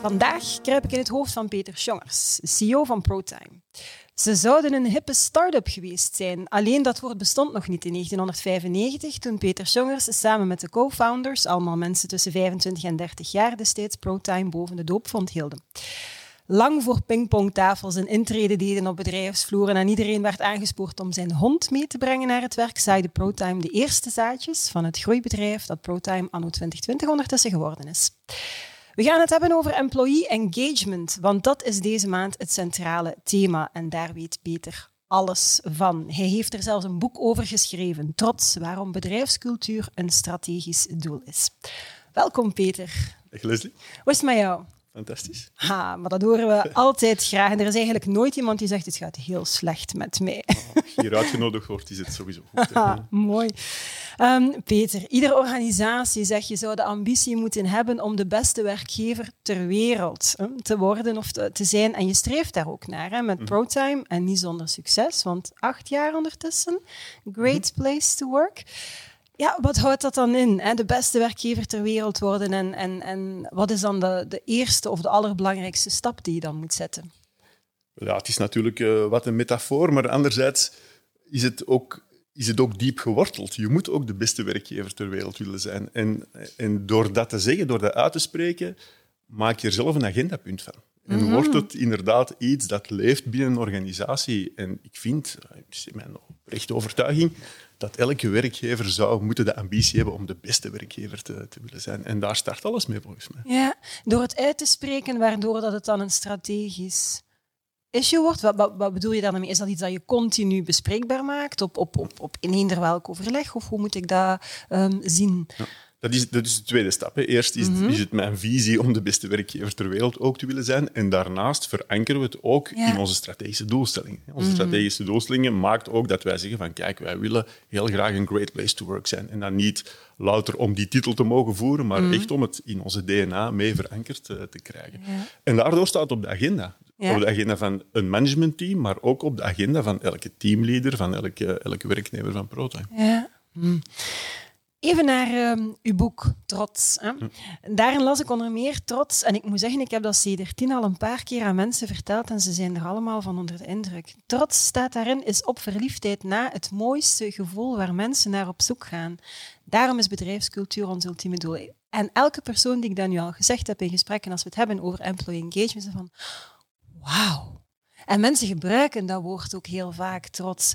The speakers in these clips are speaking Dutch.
Vandaag kruip ik in het hoofd van Peter Schongers, CEO van ProTime. Ze zouden een hippe start-up geweest zijn, alleen dat woord bestond nog niet in 1995 toen Peter Schongers samen met de co-founders, allemaal mensen tussen 25 en 30 jaar destijds, ProTime boven de doopvond hielden. Lang voor pingpongtafels en intrede deden op bedrijfsvloeren en iedereen werd aangespoord om zijn hond mee te brengen naar het werk, zaaide ProTime de eerste zaadjes van het groeibedrijf dat ProTime anno 2020 ondertussen geworden is. We gaan het hebben over employee engagement, want dat is deze maand het centrale thema en daar weet Peter alles van. Hij heeft er zelfs een boek over geschreven, Trots, waarom bedrijfscultuur een strategisch doel is. Welkom Peter. Dag Leslie. Hoe is het met jou? Fantastisch. Ha, maar dat horen we altijd graag. En er is eigenlijk nooit iemand die zegt, het gaat heel slecht met mij. Als je hier uitgenodigd wordt, is het sowieso goed. Ha, mooi. Um, Peter, iedere organisatie, zeg je, zou de ambitie moeten hebben om de beste werkgever ter wereld hè, te worden of te, te, zijn. En je streeft daar ook naar, hè, met mm. ProTime. En niet zonder succes, want acht jaar ondertussen. Great mhm. place to work. Ja, wat houdt dat dan in? Hè? De beste werkgever ter wereld worden en, en, en wat is dan de, de eerste of de allerbelangrijkste stap die je dan moet zetten? Ja, het is natuurlijk uh, wat een metafoor, maar anderzijds is het, ook, is het ook diep geworteld. Je moet ook de beste werkgever ter wereld willen zijn. En, en door dat te zeggen, door dat uit te spreken, maak je er zelf een agendapunt van. En mm -hmm. wordt het inderdaad iets dat leeft binnen een organisatie. En ik vind, dat is mijn oprechte overtuiging, dat elke werkgever zou moeten de ambitie hebben om de beste werkgever te, te, willen zijn. En daar start alles mee, volgens mij. Ja, door het uit te spreken, waardoor dat het dan een strategisch issue wordt. Wat, wat, wat bedoel je daarmee? Is dat iets dat je continu bespreekbaar maakt op, op, op, op in eender welk overleg? Of hoe moet ik dat um, zien? Ja. Dat is, dat is de tweede stap. Hè. Eerst is, mm-hmm. is, het mijn visie om de beste werkgever ter wereld ook te willen zijn. En daarnaast verankeren we het ook ja. in onze strategische doelstellingen. Onze mm-hmm. strategische doelstellingen maakt ook dat wij zeggen van kijk, wij willen heel graag een great place to work zijn. En dan niet louter om die titel te mogen voeren, maar mm-hmm. echt om het in onze DNA mee verankerd uh, te krijgen. Ja. En daardoor staat het op de agenda. Ja. Op de agenda van een managementteam, maar ook op de agenda van elke teamleader, van elke, elke werknemer van ProTime. Ja. Mm. Even naar um, uw boek Trots. Hè. Daarin las ik onder meer Trots. En ik moet zeggen, ik heb dat tien al een paar keer aan mensen verteld en ze zijn er allemaal van onder de indruk. Trots staat daarin, is op verliefdheid na het mooiste gevoel waar mensen naar op zoek gaan. Daarom is bedrijfscultuur ons ultieme doel. En elke persoon die ik dat nu al gezegd heb in gesprekken, als we het hebben over employee engagement, is van wauw. En mensen gebruiken dat woord ook heel vaak, trots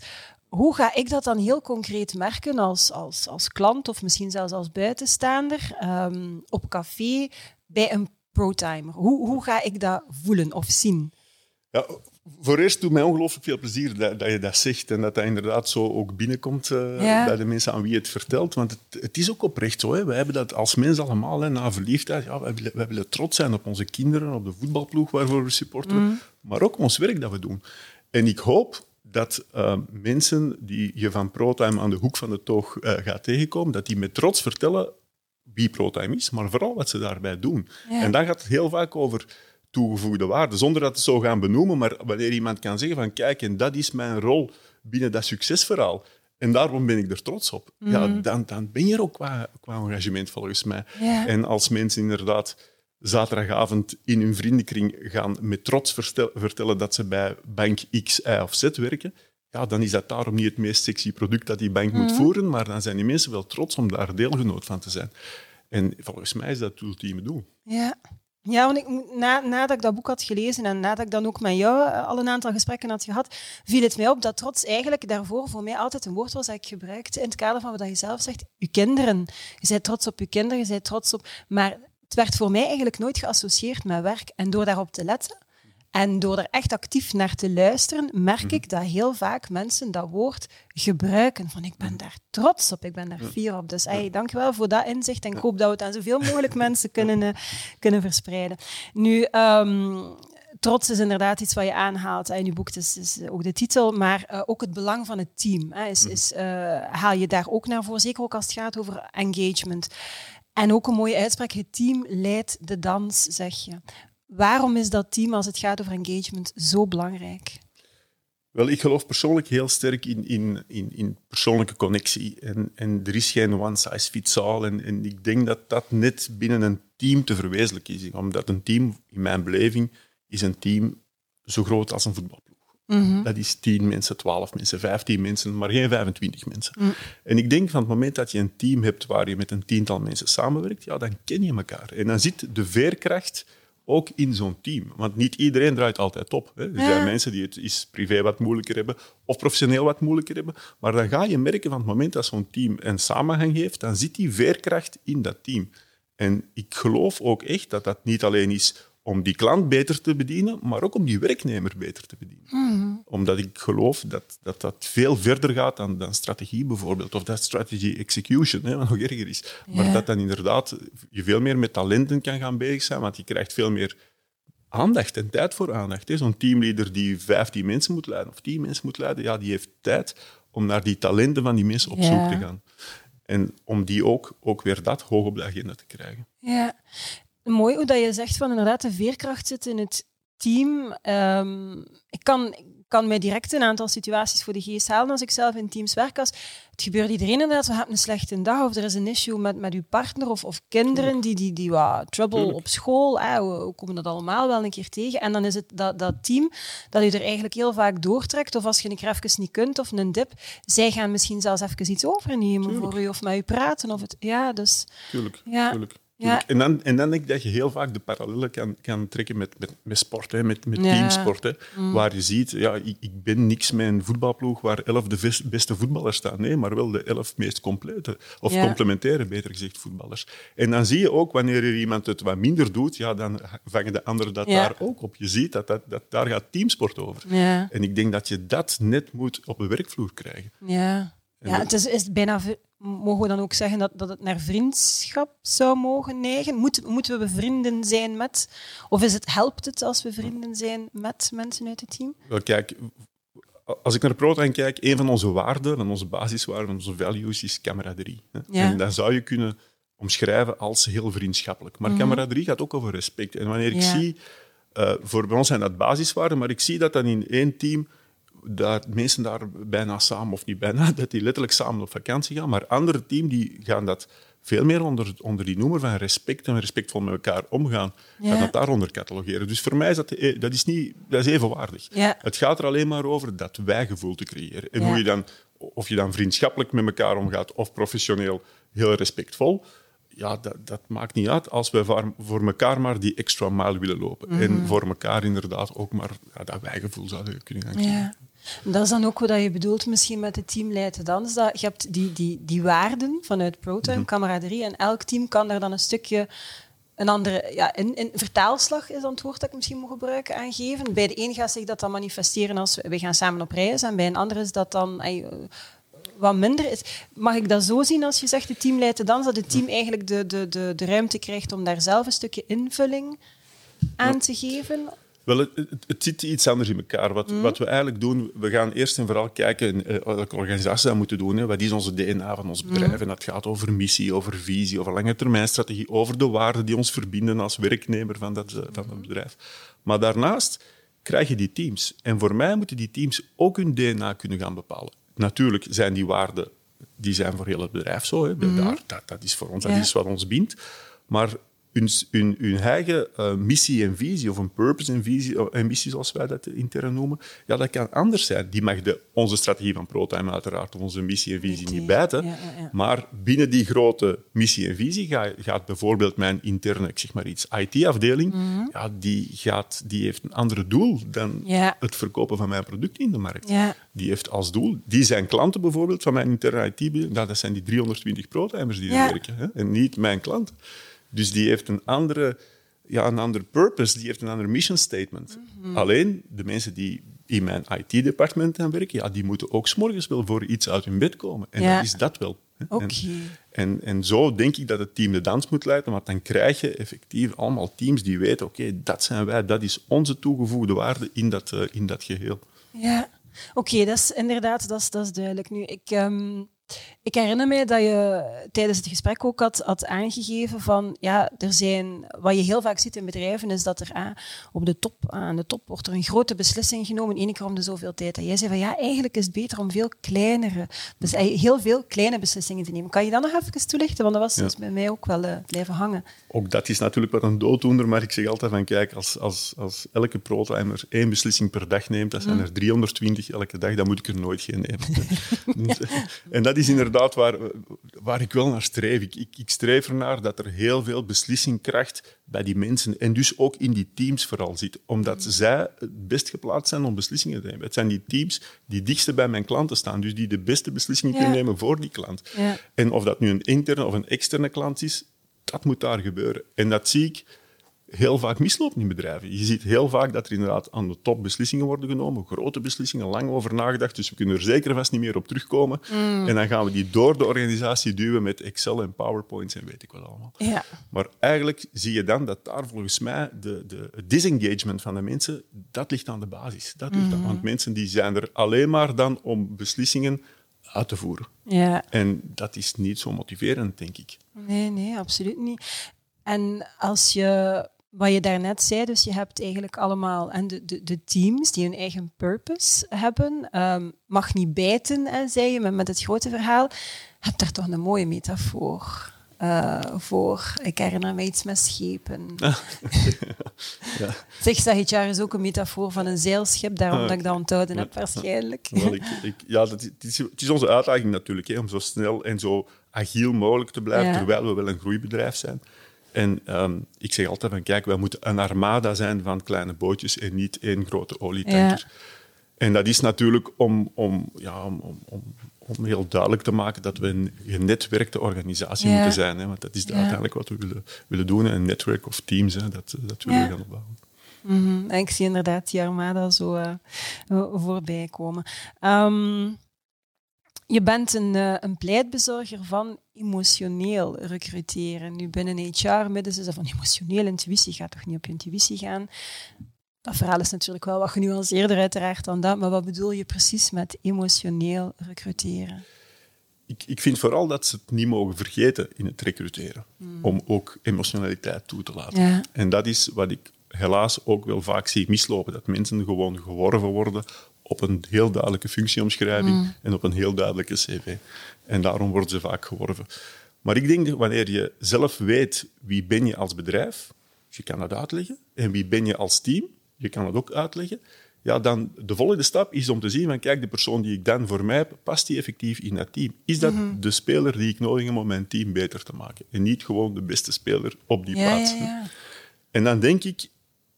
hoe ga ik dat dan heel concreet merken als, als, als klant of misschien zelfs als buitenstaander um, op café bij een pro-timer? Hoe, hoe ga ik dat voelen of zien? Ja, voor eerst doet mij ongelooflijk veel plezier dat, dat, je dat zegt en dat dat inderdaad zo ook binnenkomt uh, ja. bij de mensen aan wie je het vertelt. Want het, het is ook oprecht zo. Hè. Wij hebben dat als mens allemaal, hè, na verliefdheid. Ja, wij, willen, wij willen trots zijn op onze kinderen, op de voetbalploeg waarvoor we supporteren, mm. maar ook ons werk dat we doen. En ik hoop dat uh, mensen die je van ProTime aan de hoek van de toog uh, gaat tegenkomen, dat die met trots vertellen wie ProTime is, maar vooral wat ze daarbij doen. Ja. En dan gaat het heel vaak over toegevoegde waarde, zonder dat het zo gaan benoemen, maar wanneer iemand kan zeggen van kijk, en dat is mijn rol binnen dat succesverhaal, en daarom ben ik er trots op, mm. ja, dan, dan ben je er ook qua, qua engagement volgens mij. Ja. En als mensen inderdaad zaterdagavond in hun vriendenkring gaan met trots vertellen dat ze bij bank X, Y of Z werken, ja, dan is dat daarom niet het meest sexy product dat die bank mm. moet mhm. voeren, maar dan zijn die mensen wel trots om daar deelgenoot van te zijn. En volgens mij is dat het ultieme doel. Ja. Ja, want ik, na, nadat ik dat boek had gelezen en nadat ik dan ook met jou eh, al een aantal gesprekken had gehad, viel het mij op dat trots eigenlijk daarvoor voor mij altijd een woord was dat ik gebruikte in het kader van wat je zelf zegt. Je kinderen. Je bent trots op je kinderen, je bent trots op... Maar het werd voor mij eigenlijk nooit geassocieerd met werk. En door daarop te letten en door er echt actief naar te luisteren, merk mhm. ik dat heel vaak mensen dat woord gebruiken. Van ik ben daar trots op, ik ben daar fier op. Dus hey, dankjewel voor dat inzicht en ik hoop dat we het aan zoveel mogelijk mensen kunnen, uh, kunnen verspreiden. Nu, um, trots is inderdaad iets wat je aanhaalt in je boek, is, is ook de titel, maar ook het belang van het team. Hè, is, is, haal je daar ook naar voor, zeker ook als het gaat over engagement. En ook een mooie uitspraak, het team leidt de dans, zeg je. Waarom is dat team, als het gaat over engagement, zo belangrijk? Wel, ik geloof persoonlijk heel sterk in, in, in, in persoonlijke connectie. En, en er is geen one size fits all. En, en ik denk dat dat net binnen een team te verwezenlijken is. Omdat een team, in mijn beleving, is een team zo groot als een voetbalploeg. Mm Dat is 10 mensen, 12 mensen, 15 mensen, maar geen 25 mensen. Mm. En ik denk van het moment dat je een team hebt waar je met een tiental mensen samenwerkt, ja, dan ken je elkaar. En dan zit de veerkracht ook in zo'n team. Want niet iedereen draait altijd op. Hè. Er zijn mensen die het is privé wat moeilijker hebben of professioneel wat moeilijker hebben. Maar dan ga je merken van het moment dat zo'n team een samenhang heeft, dan zit die veerkracht in dat team. En ik geloof ook echt dat dat niet alleen is om die klant beter te bedienen, maar ook om die werknemer beter te bedienen. Mhm. Omdat ik geloof dat, dat dat veel verder gaat dan, dan strategie bijvoorbeeld, of dat strategy execution, hè, wat nog erger is. Maar dat dan inderdaad je veel meer met talenten kan gaan bezig zijn, want je krijgt veel meer aandacht en tijd voor aandacht. Zo'n teamleader die 15 mensen moet leiden of 10 mensen moet leiden, ja, die heeft tijd om naar die talenten van die mensen op zoek te gaan. En om die ook, ook weer dat hoog op de agenda te krijgen. Ja, Mooi hoe dat je zegt van inderdaad de veerkracht zit in het team. Um, ik kan, kan mij direct een aantal situaties voor de geest halen als ik zelf in teams werk. Als het gebeurt iedereen inderdaad, we hebben een slechte dag of er is een issue met, met uw partner of, of kinderen die, die, die wat trouble op school. Eh, we, komen dat allemaal wel een keer tegen. En dan is het dat, dat team dat u er eigenlijk heel vaak doortrekt. Of als je een keer even niet kunt of een dip, zij gaan misschien zelfs even iets overnemen voor u of met u praten. Of het, ja, dus, Tuurlijk, ja. tuurlijk. Ja. En, dan, en dan denk ik dat je heel vaak de parallellen kan, kan trekken met, met, met sport, hè, met, met teamsport. Hè, mm. Waar je ziet, ja, ik, ik ben niks met een voetbalploeg waar elf de beste voetballers staan. Nee, maar wel de elf meest complete, of complementaire, beter gezegd, voetballers. En dan zie je ook, wanneer er iemand het wat minder doet, ja, dan vangen de anderen dat daar ook op. Je ziet dat, dat, dat daar gaat teamsport over. En ik denk dat je dat net moet op de werkvloer krijgen. Ja. Ja, het is, is bijna, mogen we dan ook zeggen dat, dat het naar vriendschap zou mogen neigen? Moet, moeten we vrienden zijn met, of is het, helpt het als we vrienden zijn met mensen uit het team? Wel, kijk, als ik naar ProTime kijk, een van onze waarden, van onze basiswaarden, van onze values, is camaraderie. Ja. En dat zou je kunnen omschrijven als heel vriendschappelijk. Maar mm camaraderie gaat ook over respect. En wanneer ik zie, uh, voor ons zijn dat basiswaarden, maar ik zie dat dan in één team dat mensen daar bijna samen, of niet bijna, dat die letterlijk samen op vakantie gaan. Maar andere teams die gaan dat veel meer onder, onder die noemer van respect en respectvol met elkaar omgaan, ja. gaan dat daaronder catalogeren. Dus voor mij is dat, eh, dat, is niet, dat is evenwaardig. Ja. Het gaat er alleen maar over dat wij-gevoel te creëren. En hoe je dan, of je dan vriendschappelijk met elkaar omgaat of professioneel heel respectvol, ja, dat, dat, maakt niet uit als we voor, elkaar maar die extra mile willen lopen. En mhm. voor elkaar inderdaad ook maar ja, dat wij-gevoel zouden kunnen gaan krijgen. Dat is dan ook wat je bedoelt misschien met het team Leiden Dans. Dat je hebt die, die, die waarden vanuit ProTime, mm camaraderie, en elk team kan daar dan een stukje een andere ja, in, in, vertaalslag is het woord dat ik misschien moet gebruiken aangeven. Bij de een gaat zich dat dan manifesteren als we, gaan samen op reis en bij een ander is dat dan wat minder is. Mag ik dat zo zien als je zegt de team leidt de dans, dat het team eigenlijk de, de, de, de ruimte krijgt om daar zelf een stukje invulling aan te geven? Wel, het, het, zit iets anders in elkaar. Wat, mm. wat we eigenlijk doen, we gaan eerst en vooral kijken uh, welke organisatie dat moeten doen. Hè. Wat is onze DNA van ons mm. bedrijf? En dat gaat over missie, over visie, over lange termijnstrategie, over de waarden die ons verbinden als werknemer van dat, uh, van dat bedrijf. Maar daarnaast krijg je die teams. En voor mij moeten die teams ook hun DNA kunnen gaan bepalen. Natuurlijk zijn die waarden die zijn voor heel het bedrijf zo. Hè. Mm. Daar, dat, dat, is voor ons, dat is wat ons bindt. Maar hun, hun, hun eigen uh, missie en visie, of een purpose en visie, en eh, missie zoals wij dat intern noemen, ja, dat kan anders zijn. Die mag de, onze strategie van ProTime uiteraard, of onze missie en visie niet bijten. Ja, ja, maar binnen die grote missie en visie gaat, gaat bijvoorbeeld mijn interne, ik zeg maar iets, IT-afdeling, mhm. ja, die, gaat, die heeft een ander doel dan het verkopen van mijn product in de markt. Die heeft als doel, die zijn klanten bijvoorbeeld van mijn interne IT, dat zijn die 320 ProTimers die er werken, hè, en niet mijn klanten. Dus die heeft een andere, ja, een andere purpose, die heeft een andere mission statement. Mhm. Alleen de mensen die in mijn IT-departement gaan werken, ja, die moeten ook s'morgens wel voor iets uit hun bed komen. En dan is dat wel Oké. En, en, zo denk ik dat het team de dans moet leiden, want dan krijg je effectief allemaal teams die weten, oké, dat zijn wij, dat is onze toegevoegde waarde in dat, uh, in dat geheel. Ja, oké, dat is inderdaad, dat is, dat is duidelijk. Nu, ik... Um ik herinner me dat je tijdens het gesprek ook had, had aangegeven van ja, er zijn, wat je heel vaak ziet in bedrijven, is dat er ah, op de top, aan de top wordt er een grote beslissing genomen, één keer om de zoveel tijd. En jij zei van ja, eigenlijk is het beter om veel kleinere, dus heel veel kleine beslissingen te nemen. Kan je dat nog even toelichten? Want dat was dus bij mij ook wel uh, blijven hangen. Ook dat is natuurlijk wat een dooddoener, maar ik zeg altijd van kijk, als, als, als elke protimer één beslissing per dag neemt, dat zijn mm. er 320 elke dag, dan moet ik er nooit geen nemen. En dat is inderdaad waar, waar ik wel naar streef. Ik, ik, ik streef ernaar dat er heel veel beslissingkracht bij die mensen en dus ook in die teams vooral zit. Omdat zij het best geplaatst zijn om beslissingen te nemen. Het zijn die teams die dichtste bij mijn klanten staan, dus die de beste beslissingen kunnen nemen voor die klant. Ja. En of dat nu een interne of een externe klant is, dat moet daar gebeuren. En dat zie ik heel vaak mislopen in bedrijven. Je ziet heel vaak dat er inderdaad aan de top beslissingen worden genomen, grote beslissingen, lang over nagedacht, dus we kunnen er zeker vast niet meer op terugkomen. Mm. En dan gaan we die door de organisatie duwen met Excel en PowerPoints en weet ik wat allemaal. Ja. Maar eigenlijk zie je dan dat daar volgens mij de, de, het disengagement van de mensen, dat ligt aan de basis. Dat ligt mm. Want mensen die zijn er alleen maar dan om beslissingen uit te voeren. Ja. En dat is niet zo motiverend, denk ik. Nee, nee, absoluut niet. En als je wat je daarnet zei, dus je hebt eigenlijk allemaal en de, de, de teams die hun eigen purpose hebben, um, mag niet bijten, hè, zei je, met, met het grote verhaal. Heb daar toch een mooie metafoor uh, voor. Ik herinner me iets met schepen. ja. Zeg, Sahitjar is ook een metafoor van een zeilschip, daarom dat ik dat onthouden heb waarschijnlijk. ik, ik, ja, dat is, het is onze uitdaging natuurlijk, hè, om zo snel en zo agiel mogelijk te blijven, terwijl we wel een groeibedrijf zijn. En ehm, ik zeg altijd van, kijk, wij moeten een armada zijn van kleine bootjes en niet één grote olietanker. En dat is natuurlijk om, om, ja, om, om, om, heel duidelijk te maken dat we een genetwerkte organisatie moeten zijn. Hè, want dat is uiteindelijk wat we willen, willen doen. Een netwerk of teams, hè, dat, dat willen we gaan opbouwen. Mm En ik zie inderdaad die armada zo uh, voorbij komen. Ehm, je bent een, uh, een pleitbezorger van emotioneel recruteren. Nu binnen HR midden ze van emotioneel intuïtie, gaat toch niet op je intuïtie gaan? Dat verhaal is natuurlijk wel wat genuanceerder uiteraard dan dat, maar wat bedoel je precies met emotioneel recruteren? Ik, ik vind vooral dat ze het niet mogen vergeten in het recruteren, hmm. om ook emotionaliteit toe te laten. En dat is wat ik helaas ook wel vaak zie mislopen, dat mensen gewoon geworven worden op een heel duidelijke functieomschrijving mm. en op een heel duidelijke cv. En daarom worden ze vaak geworven. Maar ik denk dat wanneer je zelf weet wie ben je als bedrijf, je kan dat uitleggen, en wie ben je als team, je kan dat ook uitleggen, ja, dan de volgende stap is om te zien van kijk, de persoon die ik dan voor mij heb, past die effectief in dat team? Is dat mhm. de speler die ik nodig heb om mijn team beter te maken? En niet gewoon de beste speler op die plaats. Ja, ja. En dan denk ik,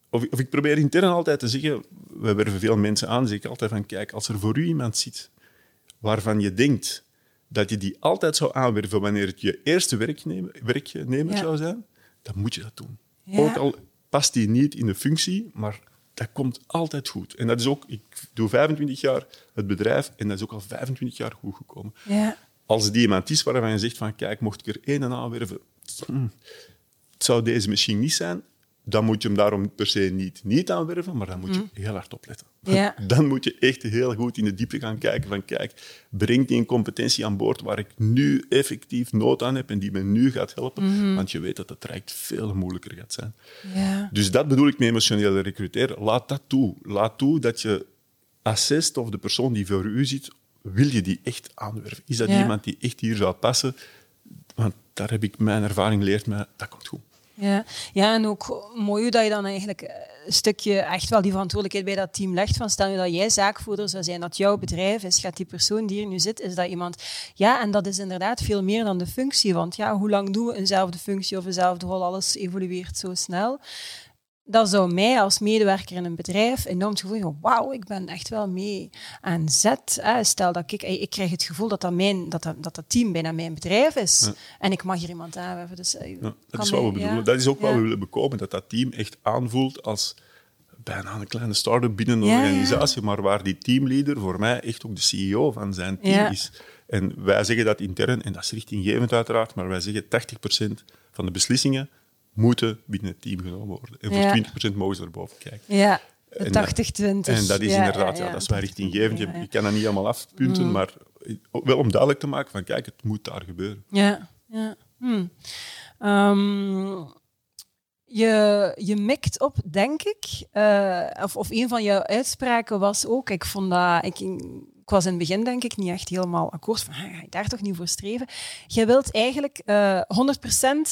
of, of, ik probeer intern altijd te zeggen, we werven veel mensen aan, zeg ik altijd van, kijk, als er voor u iemand zit waarvan je denkt dat je die altijd zou aanwerven wanneer het je eerste werknemer, werknemer zou zijn, dan moet je dat doen. Ook al past die niet in de functie, maar dat komt altijd goed. En dat is ook, ik doe 25 jaar het bedrijf en dat is ook al 25 jaar goed gekomen. Ja. Als die iemand is waarvan je zegt van, kijk, mocht ik er één aanwerven, hm, het zou deze misschien niet zijn, dan moet je hem daarom per se niet, niet aanwerven, maar dan moet je mm. heel hard opletten. Ja. Dan moet je echt heel goed in de diepte gaan kijken van kijk, brengt die een competentie aan boord waar ik nu effectief nood aan heb en die me nu gaat helpen, mhm. want je weet dat het traject veel moeilijker gaat zijn. Ja. Dus dat bedoel ik met emotionele recruteren. Laat dat toe. Laat toe dat je assest of de persoon die voor u zit, wil je die echt aanwerven? Is dat iemand die echt hier zou passen? Want daar heb ik mijn ervaring geleerd, maar dat komt goed. Ja. ja, en ook mooi dat je dan eigenlijk een stukje echt wel die verantwoordelijkheid bij dat team legt. Van stel je dat jij zaakvoerder zou zijn, dat jouw bedrijf is, gaat die persoon die hier nu zit, is dat iemand... Ja, en dat is inderdaad veel meer dan de functie. Want ja, hoe lang doen we eenzelfde functie of eenzelfde rol? Alles evolueert zo snel dat zou mij als medewerker in een bedrijf enorm het gevoel van wauw, ik ben echt wel mee aan zet. Stel dat ik, ik krijg het gevoel dat dat, mijn, dat, dat, dat, team bijna mijn bedrijf is. En ik mag hier iemand aanwerven. Dus, ja, dat is wat we bedoelen. Dat is ook wat we willen bekomen, dat dat team echt aanvoelt als bijna een kleine start-up binnen een organisatie, maar waar die teamleader voor mij echt ook de CEO van zijn team is. En wij zeggen dat intern, en dat is richtinggevend uiteraard, maar wij zeggen 80% van de beslissingen moeten binnen het team genomen worden. En voor 20% mogen ze erboven kijken. Ja, 80-20. En, en, dat is inderdaad, ja, dat is waar richtinggevend. Je, je kan dat niet allemaal afpunten, mm. maar wel om duidelijk te maken van kijk, het moet daar gebeuren. Ja, ja. Um, je, je mikt op, denk ik, uh, of, of een van jouw uitspraken was ook, ik vond dat, ik, ik was in het begin denk ik niet echt helemaal akkoord van, ga je daar toch niet voor streven? Je wilt eigenlijk uh, 100%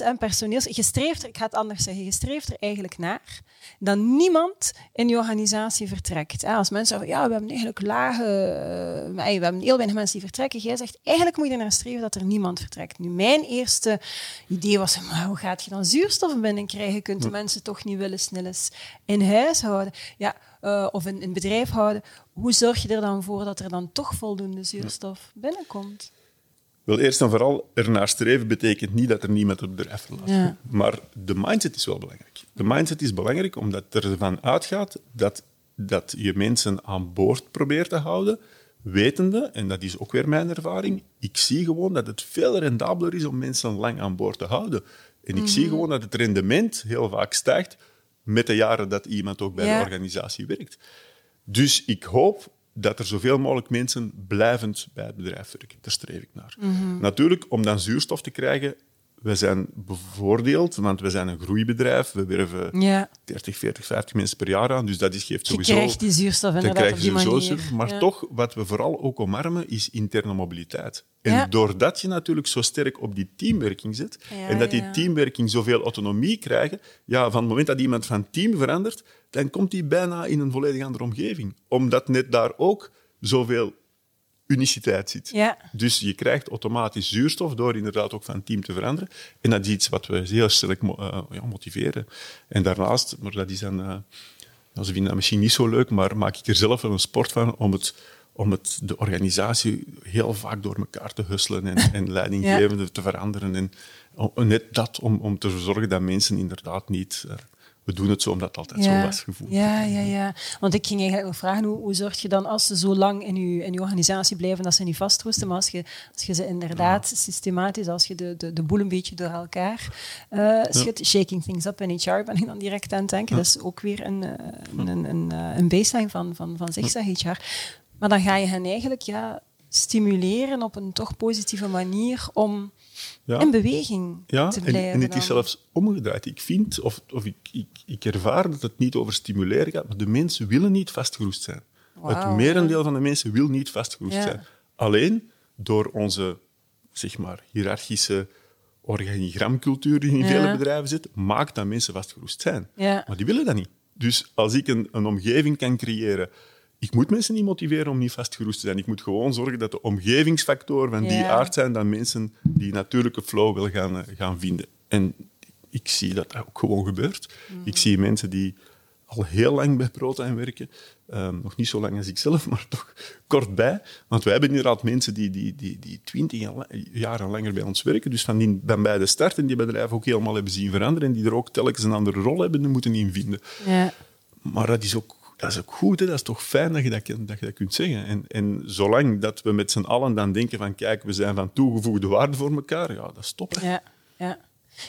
en personeels, je streeft er, ik ga het anders zeggen, je streeft er eigenlijk naar dat niemand in je organisatie vertrekt. Als mensen zeggen, ja, we hebben eigenlijk lage, uh, we hebben heel weinig mensen die vertrekken. Jij zegt, eigenlijk moet je er naar streven dat er niemand vertrekt. Nu, mijn eerste idee was, maar hoe gaat je dan zuurstof binnenkrijgen? Kunt de mensen toch niet willen snelles in huis houden? Ja, uh, of in, in bedrijf houden. Hoe zorg je er dan voor dat er dan toch voldoende zuurstof binnenkomt? Wel, eerst en vooral, ernaar streven betekent niet dat er niemand op bedrijf verlaat. Ja. Maar de mindset is wel belangrijk. De mindset is belangrijk omdat er ervan uitgaat dat, dat je mensen aan boord probeert te houden, wetende, en dat is ook weer mijn ervaring, ik zie gewoon dat het veel rendabeler is om mensen lang aan boord te houden. En ik zie mhm. gewoon dat het rendement heel vaak stijgt met de jaren dat iemand ook bij de organisatie werkt. Dus ik hoop dat er zoveel mogelijk mensen blijvend bij het bedrijf werken. Daar streef ik naar. Mhm. Natuurlijk, om dan zuurstof te krijgen, we zijn bevoordeeld, want we zijn een groeibedrijf. We werven ja. 30, 40, 50 mensen per jaar aan. Dus dat is, geeft sowieso... Je krijgt die zuurstof inderdaad op die manier. Maar toch, wat we vooral ook omarmen, is interne mobiliteit. En doordat je natuurlijk zo sterk op die teamwerking zit, en dat die teamwerking zoveel autonomie krijgt, ja, van het moment dat iemand van team verandert, dan komt hij bijna in een volledig andere omgeving. Omdat net daar ook zoveel uniciteit zit. Ja. Dus je krijgt automatisch zuurstof door inderdaad ook van team te veranderen. En dat is iets wat we heel sterk uh, ja, motiveren. En daarnaast, maar dat is dan... Uh, ze vinden dat misschien niet zo leuk, maar maak ik er zelf wel een sport van om, het, om het, de organisatie heel vaak door elkaar te husselen en, en leidinggevende te veranderen. En, net dat om, om te zorgen dat mensen inderdaad niet... Uh, we doen het zo omdat het altijd zo was gevoeld. Ja, ja, ja. Want ik ging eigenlijk nog vragen, hoe, hoe zorg je dan als ze zo lang in je, in organisatie blijven dat ze niet vastroesten, maar als je, als je ze inderdaad systematisch, als je de, de, de boel een beetje door elkaar uh, schudt, shaking things up in HR ben ik dan direct aan het denken. Dat is ook weer een, eh, een, een, een, eh, een baseline van, van, van zich, HR. Maar dan ga je hen eigenlijk ja, stimuleren op een toch positieve manier om ja. in beweging ja, te blijven. En, en het is zelfs omgedraaid. Ik vind, of, of ik, ik, ik ervaar dat het niet over stimuleren gaat, maar de mensen willen niet vastgeroest zijn. het merendeel van de mensen wil niet vastgeroest zijn. Alleen door onze zeg maar, hiërarchische organigramcultuur die in vele bedrijven zit, maakt dat mensen vastgeroest zijn. Maar die willen dat niet. Dus als ik een, een omgeving kan creëren ik moet mensen niet motiveren om niet vastgeroest te zijn. Ik moet gewoon zorgen dat de omgevingsfactoren van die aard zijn dat mensen die natuurlijke flow willen gaan, eh, gaan vinden. En ik zie dat dat ook gewoon gebeurt. Mm. Ik zie mensen die al heel lang bij ProTime werken. Um, nog niet zo lang als ik zelf, maar toch kort bij. Want wij hebben inderdaad mensen die, die, die, die twintig jaar en langer bij ons werken. Dus van, die, van bij de start en die bedrijven ook helemaal hebben zien veranderen. En die er ook telkens een andere rol hebben moeten in vinden. Ja. Maar dat is ook dat is ook goed, hè? dat is toch fijn dat je dat, je dat kunt zeggen. En, en zolang dat we met z'n allen dan denken van kijk, we zijn van toegevoegde waarde voor elkaar, ja, dat is. Ja, ja.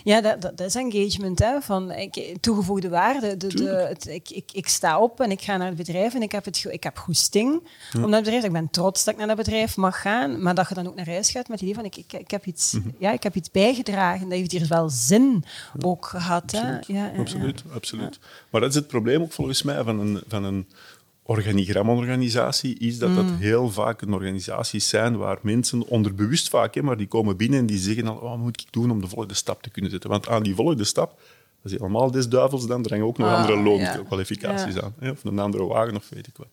Ja, dat, dat, is engagement. Hè, van ik, toegevoegde waarde. De, de, het, ik, ik, ik sta op en ik ga naar het bedrijf en ik heb, het, ik heb goesting om naar het bedrijf. Ik ben trots dat ik naar dat bedrijf mag gaan, maar dat je dan ook naar huis gaat met het idee van ik, ik, ik, heb, iets, mhm. ja, ik heb iets bijgedragen. Dat heeft hier wel zin ook gehad. Absoluut, hè? Ja, absoluut. absoluut. Maar dat is het probleem ook volgens mij van een, van een organigramorganisatie is dat dat mm. heel vaak een organisaties zijn waar mensen onderbewust vaak, hè, maar die komen binnen en die zeggen al, oh, wat moet ik doen om de volgende stap te kunnen zetten? Want aan die volgende stap, dat is helemaal des duivels dan, hangen ook nog ah, andere loonkwalificaties aan. Hè, of een andere wagen of weet ik wat.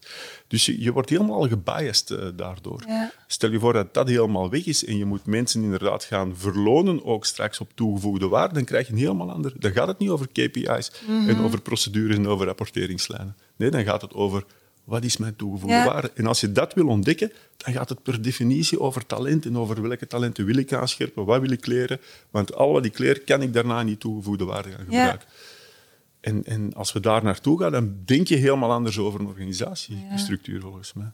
Dus je, je wordt helemaal gebiased uh, daardoor. Stel je voor dat dat helemaal weg is en je moet mensen inderdaad gaan verlonen, ook straks op toegevoegde waarde, dan krijg je een helemaal ander... Dan gaat het niet over KPI's en mhm. over procedures en over rapporteringslijnen. Nee, dan gaat het over wat is mijn toegevoegde waarde? En als je dat wil ontdekken, dan gaat het per definitie over talent en over welke talenten wil ik aanscherpen, wat wil ik leren. Want al wat ik leer, kan ik daarna niet toegevoegde waarde gaan gebruiken. En, en als we daar naartoe gaan, dan denk je helemaal anders over een organisatiestructuur, volgens mij.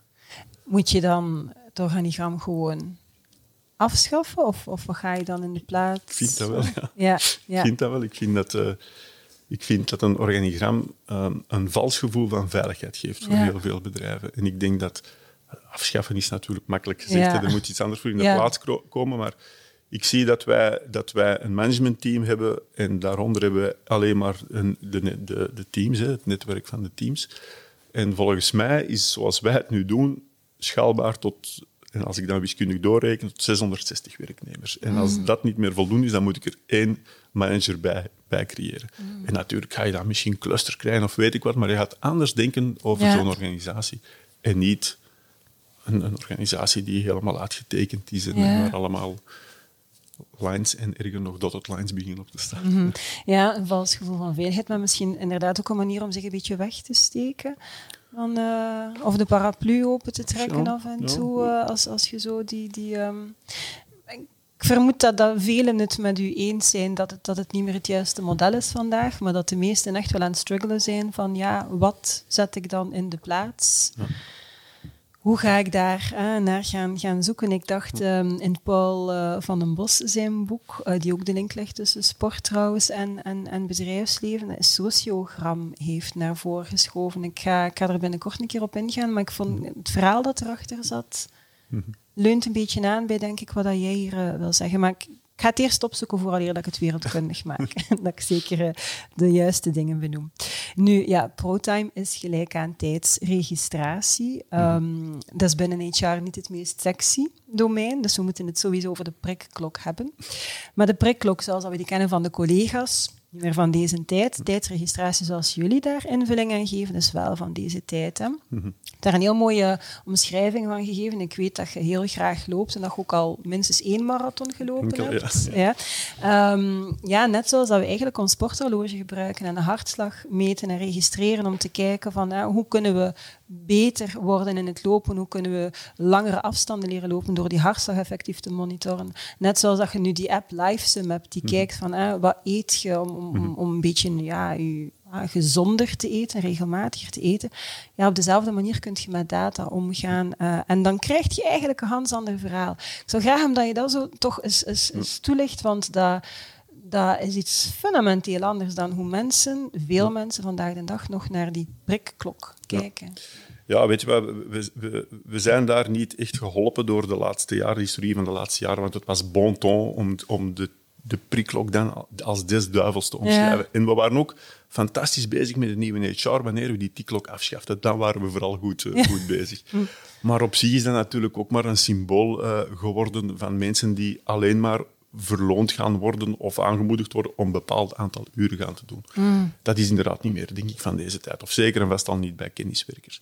Moet je dan het organigram gewoon afschaffen? Of, of wat ga je dan in de plaats? Ik vind dat wel, ja. ja, ja. Ik vind dat wel. Ik vind dat, uh, ik vind dat een organigram um, een vals gevoel van veiligheid geeft voor heel veel bedrijven. En ik denk dat afschaffen is natuurlijk makkelijk gezegd. Ja. Er moet iets anders voor in de plaats komen. Maar ik zie dat wij, dat wij een managementteam hebben en daaronder hebben we alleen maar een, de, de, de teams, het netwerk van de teams. En volgens mij is zoals wij het nu doen, schaalbaar tot, en als ik dan wiskundig doorreken, tot 660 werknemers. En als mm. dat niet meer voldoende is, dan moet ik er één manager bij, bij creëren. Mm. En natuurlijk ga je dan misschien cluster krijgen of weet ik wat, maar je gaat anders denken over zo'n organisatie. En niet een, een, organisatie die helemaal uitgetekend is en waar allemaal lines en erger nog dotted lines beginnen op te staan. Mhm. Ja, een vals gevoel van veiligheid, maar misschien inderdaad ook een manier om zich een beetje weg te steken. Dan, uh, of de paraplu open te trekken af en toe, uh, als, als je zo die... die um, ik vermoed dat, dat velen het met u eens zijn dat het, dat het niet meer het juiste model is vandaag, maar dat de meesten echt wel aan het struggelen zijn van ja, wat zet ik dan in de plaats? Ja hoe ga ik daar naar gaan, gaan zoeken? Ik dacht um, in Paul uh, van den Bos zijn boek, uh, die ook de link legt tussen sport trouwens en, en, en bedrijfsleven, een sociogram heeft naar voren geschoven. Ik ga, ik ga er binnenkort een keer op ingaan, maar ik vond het verhaal dat erachter zat, mhm. leunt een beetje aan bij, denk ik, wat dat jij hier uh, wil zeggen. Maar ik, ik ga het eerst opzoeken vooral dat ik het wereldkundig maak. dat ik zeker uh, de juiste dingen benoem. Nu, ja, ProTime is gelijk aan tijdsregistratie. Um, dat is binnen HR niet het meest sexy domein, dus we moeten het sowieso over de prikklok hebben. Maar de prikklok, zoals we die kennen van de collega's, meer van deze tijd. Tijdsregistratie zoals jullie daar invulling aan geven, is wel van deze tijd. Hè. Mm Daar een heel mooie omschrijving van gegeven. Ik weet dat je heel graag loopt en dat je ook al minstens één marathon gelopen hebt. Ja, ja. Um, ja, net zoals dat we eigenlijk ons sporthorloge gebruiken en de hartslag meten en registreren om te kijken van uh, hoe kunnen we beter worden in het lopen, hoe kunnen we langere afstanden leren lopen door die hartslag effectief te monitoren. Net zoals dat je nu die app LiveSum hebt, die mhm. kijkt van wat eet je om om, om, om een beetje ja, je, gezonder te eten, regelmatiger te eten. Ja, op dezelfde manier kun je met data omgaan. Uh, en dan krijg je eigenlijk een ganz ander verhaal. Ik zou graag hem dat je dat zo toch eens, eens, eens toelicht, want dat, dat is iets fundamenteel anders dan hoe mensen, veel mensen vandaag de dag, nog naar die prikklok kijken. Ja. weet je wat, we, we, we, zijn daar niet echt geholpen door de laatste jaren, de historie van de laatste jaren, want het was bon ton om, om de de priklok dan als des duivels te omschrijven. En we waren ook fantastisch bezig met de nieuwe HR. Wanneer we die tiklok afschaften, dan waren we vooral goed, uh, goed bezig. Hm. Maar op zich is dat natuurlijk ook maar een symbool uh, geworden van mensen die alleen maar verloond gaan worden of aangemoedigd worden om een bepaald aantal uren gaan te doen. Hm. Dat is inderdaad niet meer, denk ik, van deze tijd. Of zeker en vast al niet bij kenniswerkers.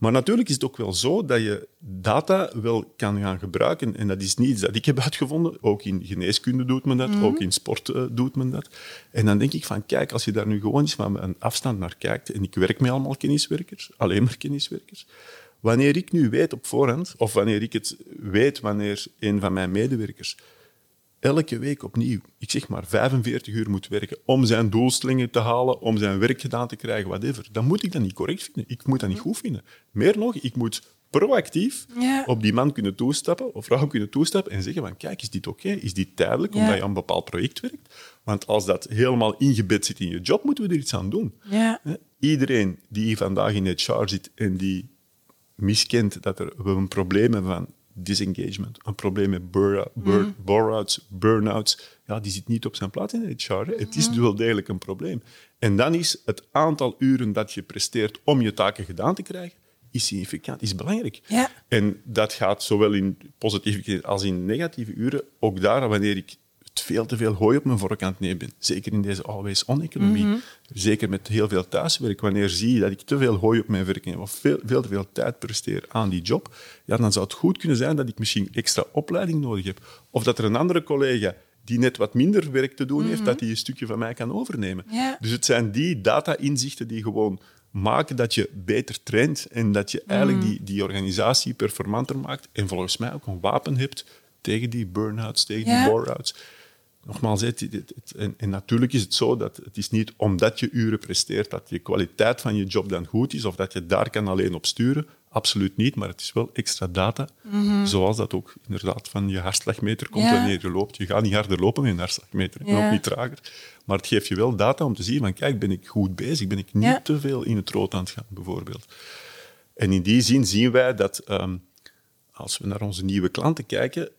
Maar natuurlijk is het ook wel zo dat je data wel kan gaan gebruiken. En dat is niet iets dat ik heb uitgevonden. Ook in geneeskunde doet men dat, mhm. ook in sport uh, doet men dat. En dan denk ik van, kijk, als je daar nu gewoon eens van een afstand naar kijkt, en ik werk met allemaal kenniswerkers, alleen maar kenniswerkers, wanneer ik nu weet op voorhand, of wanneer ik het weet wanneer een van mijn medewerkers elke week opnieuw, ik zeg maar 45 uur moet werken om zijn doelstellingen te halen, om zijn werk gedaan te krijgen, whatever, dan moet ik dat niet correct vinden. Ik moet dat niet goed vinden. Meer nog, ik moet proactief op die man kunnen toestappen of vrouw kunnen toestappen en zeggen van kijk, is dit oké? Is dit tijdelijk omdat je aan een bepaald project werkt? Want als dat helemaal ingebed zit in je job, moeten we er iets aan doen. Ja. Iedereen die vandaag in het char zit en die miskent dat er, we een probleem hebben van disengagement, een probleem met burn mm. burn-outs, burn ja, die zit niet op zijn plaats in het HR. Het is mm. wel degelijk een probleem. En dan is het aantal uren dat je presteert om je taken gedaan te krijgen, is significant, is belangrijk. Ja. En dat gaat zowel in positieve als in negatieve uren. Ook daar, wanneer ik veel te veel hooi op mijn voorkant nemen ben. Zeker in deze always-on-economie. Mhm. Zeker met heel veel thuiswerk. Wanneer zie je dat ik te veel hooi op mijn werk neem of veel, veel te veel tijd presteer aan die job, ja, dan zou het goed kunnen zijn dat ik misschien extra opleiding nodig heb. Of dat er een andere collega die net wat minder werk te doen heeft, mhm. dat die een stukje van mij kan overnemen. Dus het zijn die data-inzichten die gewoon maken dat je beter traint en dat je eigenlijk mhm. die, die organisatie performanter maakt en volgens mij ook een wapen hebt tegen die burn-outs, tegen die bore-outs nogmaals, het, en, en, natuurlijk is het zo dat het is niet omdat je uren presteert dat je kwaliteit van je job dan goed is of dat je daar kan alleen op sturen. Absoluut niet, maar het is wel extra data. Mhm. Zoals dat ook inderdaad van je hartslagmeter komt wanneer je loopt. Je gaat niet harder lopen met een hartslagmeter, en ook niet trager. Maar het geeft je wel data om te zien van kijk, ben ik goed bezig? Ben ik niet te veel in het rood aan het gaan, bijvoorbeeld? En in die zin zien wij dat ehm, als we naar onze nieuwe klanten kijken, 70%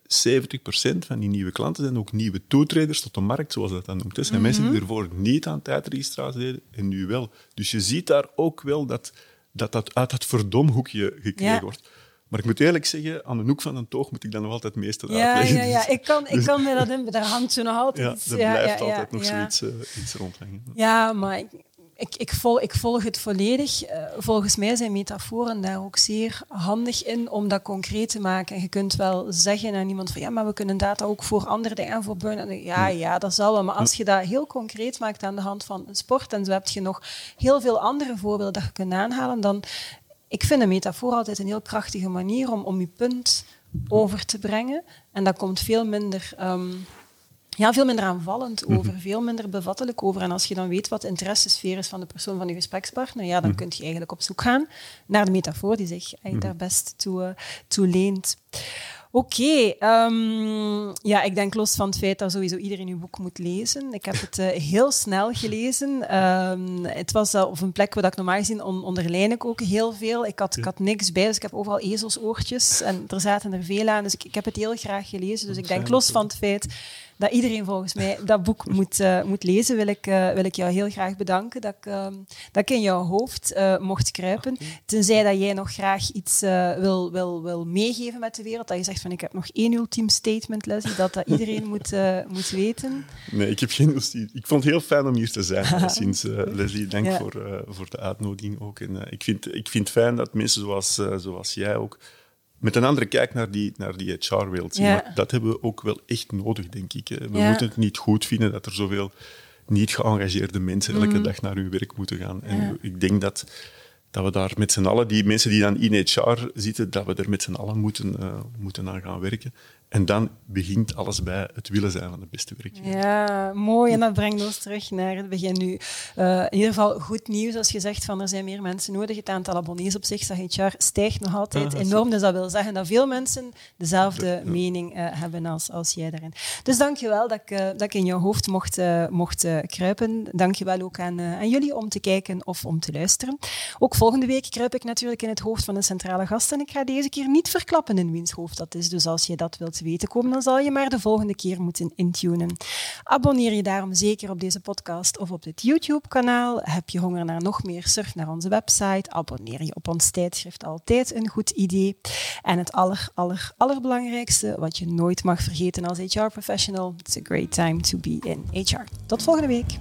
van die nieuwe klanten zijn ook nieuwe toetreders tot de markt, zoals dat dan noemt. Dat zijn mhm. mensen die ervoor niet aan tijdregistratie deden en nu wel. Dus je ziet daar ook wel dat dat, dat uit het verdomhoekje gekregen wordt. Maar ik moet eerlijk zeggen, aan de hoek van een toog moet ik dan nog altijd het meeste ja, uitleggen. Ja, ja, ik kan, ik dus- kan me dat in, daar hangt zo nog altijd Ja, er blijft altijd nog zoiets uh, iets rondhangen. Ja, maar ik, ik, volg, ik volg het volledig. Uh, volgens mij zijn metaforen daar ook zeer handig in om dat concreet te maken. En je kunt wel zeggen aan iemand van ja, maar we kunnen data ook voor andere dingen voor burn Ja, ja, dat zal wel. Maar als je dat heel concreet maakt aan de hand van een sport en zo heb je nog heel veel andere voorbeelden dat je kunt aanhalen, dan ik vind een metafoor altijd een heel krachtige manier om, om je punt over te brengen. En dat komt veel minder. Ehm, ja, veel minder aanvallend mhm. over, veel minder bevattelijk over. En als je dan weet wat de interessesfeer is van de persoon van je gesprekspartner, ja, dan mm kun je eigenlijk op zoek gaan naar de metafoor die zich mm daar best toe, uh, toe leent. Oké, ehm, ja, ik denk los van het feit dat sowieso iedereen uw boek moet lezen. Ik heb het uh, heel snel gelezen. Um, het was uh, op een plek waar ik normaal gezien on onderlijn ik ook heel veel. Ik had, ik had niks bij, dus ik heb overal ezelsoortjes en er zaten er veel aan. Dus ik, ik heb het heel graag gelezen. Dus ik denk los van het feit dat iedereen volgens mij dat boek moet, uh, moet lezen, wil ik, uh, wil ik jou heel graag bedanken dat ik, uh, dat ik in jouw hoofd uh, mocht kruipen. Tenzij dat jij nog graag iets wil, wil, wil meegeven met de wereld, dat je zegt van ik heb nog één ultiem statement, Leslie, dat dat iedereen moet, moet weten. Nee, ik heb geen ultiem. Ik vond het heel fijn om hier te zijn sinds Leslie. Dank ja. voor, voor de uitnodiging ook. En, ik, vind, ik vind het fijn dat mensen zoals, zoals jij ook met een andere kijk naar die, naar die HR-wereld. Dat hebben we ook wel echt nodig, denk ik. We moeten het niet goed vinden dat er zoveel niet geëngageerde mensen elke mm. dag naar hun werk moeten gaan. En ik denk dat, dat we daar met z'n allen, die mensen die dan in HR zitten, dat we er met z'n allen moeten, uh, moeten aan gaan werken. En dan begint alles bij het willen zijn van de beste werkgever. Ja, mooi. En dat brengt ons terug naar het begin nu. Uh, in ieder geval goed nieuws als je zegt van er zijn meer mensen nodig. Het aantal abonnees op zich, zeg jaar, stijgt nog altijd enorm. Dus dat wil zeggen dat veel mensen dezelfde mening uh, hebben als, als jij daarin. Dus dank je wel dat ik, uh, dat ik in jouw hoofd mocht, mocht kruipen. Dank je wel ook aan, aan jullie om te kijken of om te luisteren. Ook volgende week kruip ik natuurlijk in het hoofd van een centrale gast. En ik ga deze keer niet verklappen in wiens hoofd dat is. Dus als je dat wilt weten komen, dan zal je maar de volgende keer moeten intunen. Abonneer je daarom zeker op deze podcast of op dit YouTube-kanaal. Heb je honger naar nog meer? Surf naar onze website. Abonneer je op ons tijdschrift. Altijd een goed idee. En het aller, aller, allerbelangrijkste, wat je nooit mag vergeten als HR-professional: it's a great time to be in HR. Tot volgende week.